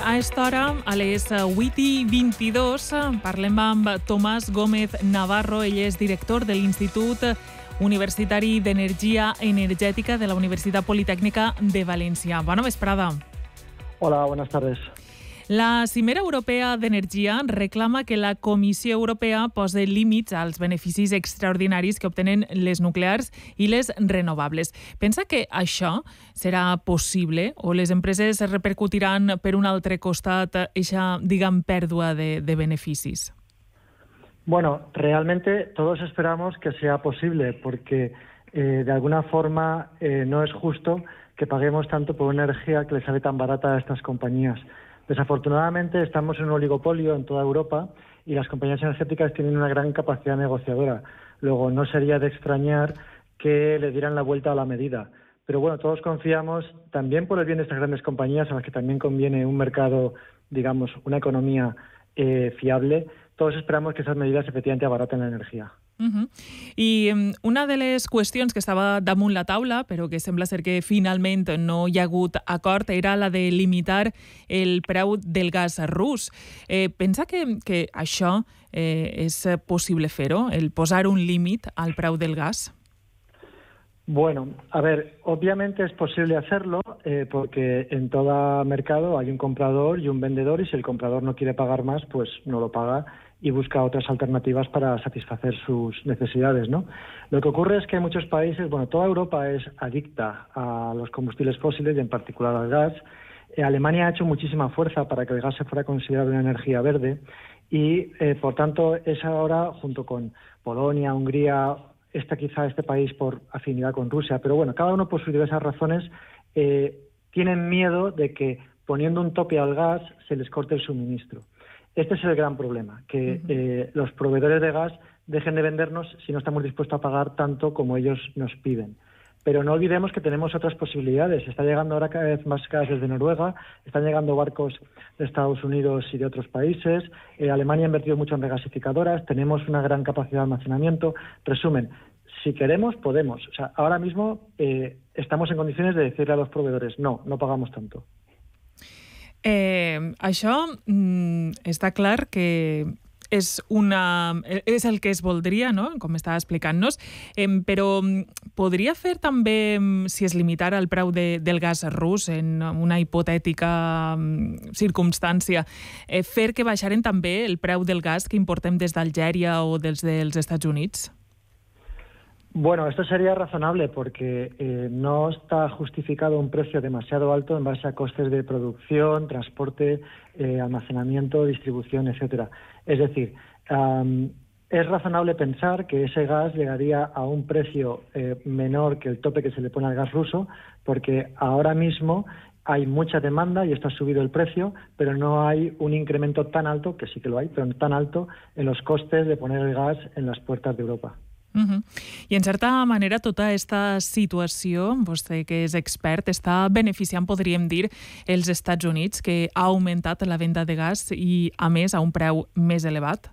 A esta hora, a les 8 i 22, parlem amb Tomàs Gómez Navarro. Ell és director de l'Institut Universitari d'Energia Energètica de la Universitat Politècnica de València. Bona vesprada. Hola, buenas tardes. La Cimera Europea d'Energia reclama que la Comissió Europea posi límits als beneficis extraordinaris que obtenen les nuclears i les renovables. Pensa que això serà possible o les empreses repercutiran per un altre costat aquesta, diguem, pèrdua de, de beneficis? Bueno, realmente todos esperamos que sea posible porque eh, de alguna forma eh, no es justo que paguemos tanto por una energía que les sale tan barata a estas compañías. Desafortunadamente estamos en un oligopolio en toda Europa y las compañías energéticas tienen una gran capacidad negociadora. Luego, no sería de extrañar que le dieran la vuelta a la medida. Pero bueno, todos confiamos también por el bien de estas grandes compañías, a las que también conviene un mercado, digamos, una economía eh, fiable. Todos esperamos que esas medidas efectivamente abaraten la energía. Uh -huh. I una de les qüestions que estava damunt la taula, però que sembla ser que finalment no hi ha hagut acord, era la de limitar el preu del gas rus. Eh, pensa que, que això eh, és possible fer-ho, el posar un límit al preu del gas? Bueno, a ver, obviamente es posible hacerlo eh, porque en todo mercado hay un comprador y un vendedor y si el comprador no quiere pagar más, pues no lo paga y busca otras alternativas para satisfacer sus necesidades, ¿no? Lo que ocurre es que en muchos países, bueno, toda Europa es adicta a los combustibles fósiles y en particular al gas. Eh, Alemania ha hecho muchísima fuerza para que el gas se fuera considerado una energía verde y, eh, por tanto, es ahora, junto con Polonia, Hungría, está quizá este país por afinidad con Rusia, pero bueno, cada uno por sus diversas razones eh, tienen miedo de que poniendo un tope al gas se les corte el suministro. Este es el gran problema, que uh -huh. eh, los proveedores de gas dejen de vendernos si no estamos dispuestos a pagar tanto como ellos nos piden. Pero no olvidemos que tenemos otras posibilidades. Está llegando ahora cada vez más gas desde Noruega, están llegando barcos de Estados Unidos y de otros países. Eh, Alemania ha invertido mucho en regasificadoras, tenemos una gran capacidad de almacenamiento. Resumen, si queremos, podemos. O sea, ahora mismo eh, estamos en condiciones de decirle a los proveedores, no, no pagamos tanto. Eh, això mm, està que és, una, és el que es voldria, no? com estava explicant-nos, eh, però podria fer també, si es limitara el preu de, del gas rus en una hipotètica circumstància, eh, fer que baixaren també el preu del gas que importem des d'Algèria o dels dels Estats Units? Bueno, esto sería razonable porque eh, no está justificado un precio demasiado alto en base a costes de producción, transporte, eh, almacenamiento, distribución, etcétera. Es decir, um, es razonable pensar que ese gas llegaría a un precio eh, menor que el tope que se le pone al gas ruso, porque ahora mismo hay mucha demanda y esto ha subido el precio, pero no hay un incremento tan alto, que sí que lo hay, pero tan alto en los costes de poner el gas en las puertas de Europa. Uh -huh. I en certa manera tota aquesta situació, vostè que és expert, està beneficiant, podríem dir, els Estats Units, que ha augmentat la venda de gas i, a més, a un preu més elevat?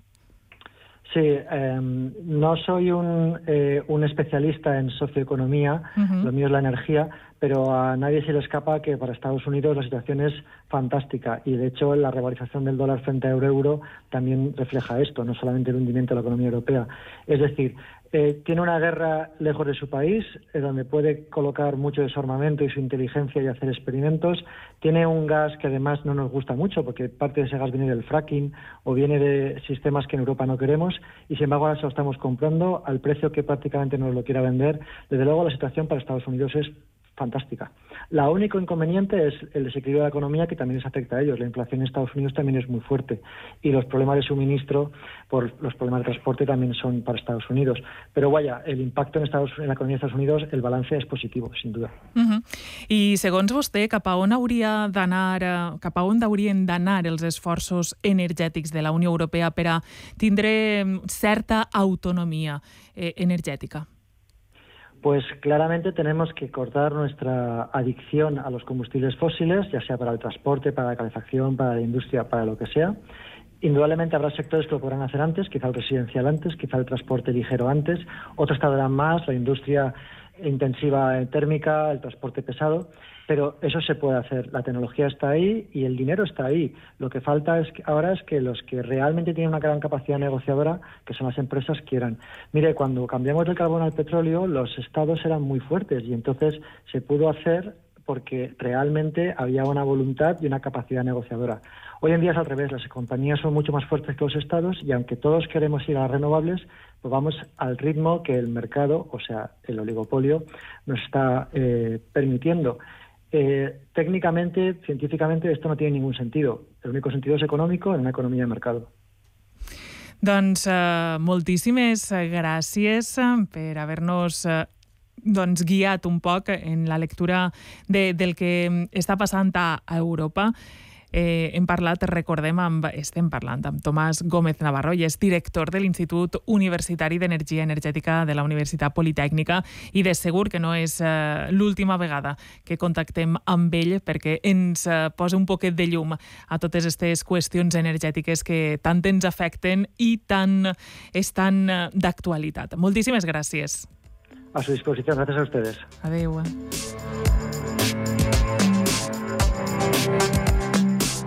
Sí, eh, no soy un, eh, un especialista en socioeconomía, uh -huh. lo mío es la energía, pero a nadie se le escapa que para Estados Unidos la situación es fantástica y de hecho la revalorización del dólar frente a euro-euro también refleja esto, no solamente el hundimiento de la economía europea. Es decir, eh, tiene una guerra lejos de su país, eh, donde puede colocar mucho de su armamento y su inteligencia y hacer experimentos. Tiene un gas que además no nos gusta mucho, porque parte de ese gas viene del fracking o viene de sistemas que en Europa no queremos, y sin embargo ahora se lo estamos comprando al precio que prácticamente nos lo quiera vender. Desde luego la situación para Estados Unidos es fantástica. La único inconveniente es el desequilibrio de la economía que también les afecta a ellos. La inflación en Estados Unidos también es muy fuerte y los problemas de suministro por los problemas de transporte también son para Estados Unidos. Pero vaya, el impacto en, Estados, en la economía de Estados Unidos, el balance és positivo, sin duda. Uh -huh. I segons vostè, cap a on hauria d'anar, cap a on haurien d'anar els esforços energètics de la Unió Europea per a tindre certa autonomia eh, energètica? Pues claramente tenemos que cortar nuestra adicción a los combustibles fósiles, ya sea para el transporte, para la calefacción, para la industria, para lo que sea. Indudablemente habrá sectores que lo podrán hacer antes, quizá el residencial antes, quizá el transporte ligero antes, otros tardarán más, la industria intensiva térmica, el transporte pesado, pero eso se puede hacer. La tecnología está ahí y el dinero está ahí. Lo que falta es que, ahora es que los que realmente tienen una gran capacidad negociadora, que son las empresas, quieran. Mire, cuando cambiamos del carbón al petróleo, los estados eran muy fuertes y entonces se pudo hacer porque realmente había una voluntad y una capacidad negociadora. Hoy en día es al revés, las compañías son mucho más fuertes que los estados y aunque todos queremos ir a las renovables, pues vamos al ritmo que el mercado, o sea, el oligopolio, nos está eh, permitiendo. Eh, técnicamente, científicamente, esto no tiene ningún sentido. El único sentido es económico en una economía de mercado. Doncs uh, moltíssimes gràcies per haver-nos guiat un poc en la lectura de, del que està passant a Europa. Eh, hem parlat, recordem, amb, estem parlant amb Tomàs Gómez Navarro, i és director de l'Institut Universitari d'Energia Energètica de la Universitat Politècnica i de segur que no és eh, l'última vegada que contactem amb ell perquè ens eh, posa un poquet de llum a totes aquestes qüestions energètiques que tant ens afecten i tant estan eh, d'actualitat. Moltíssimes gràcies. A su disposición, gracias a ustedes. Adeu.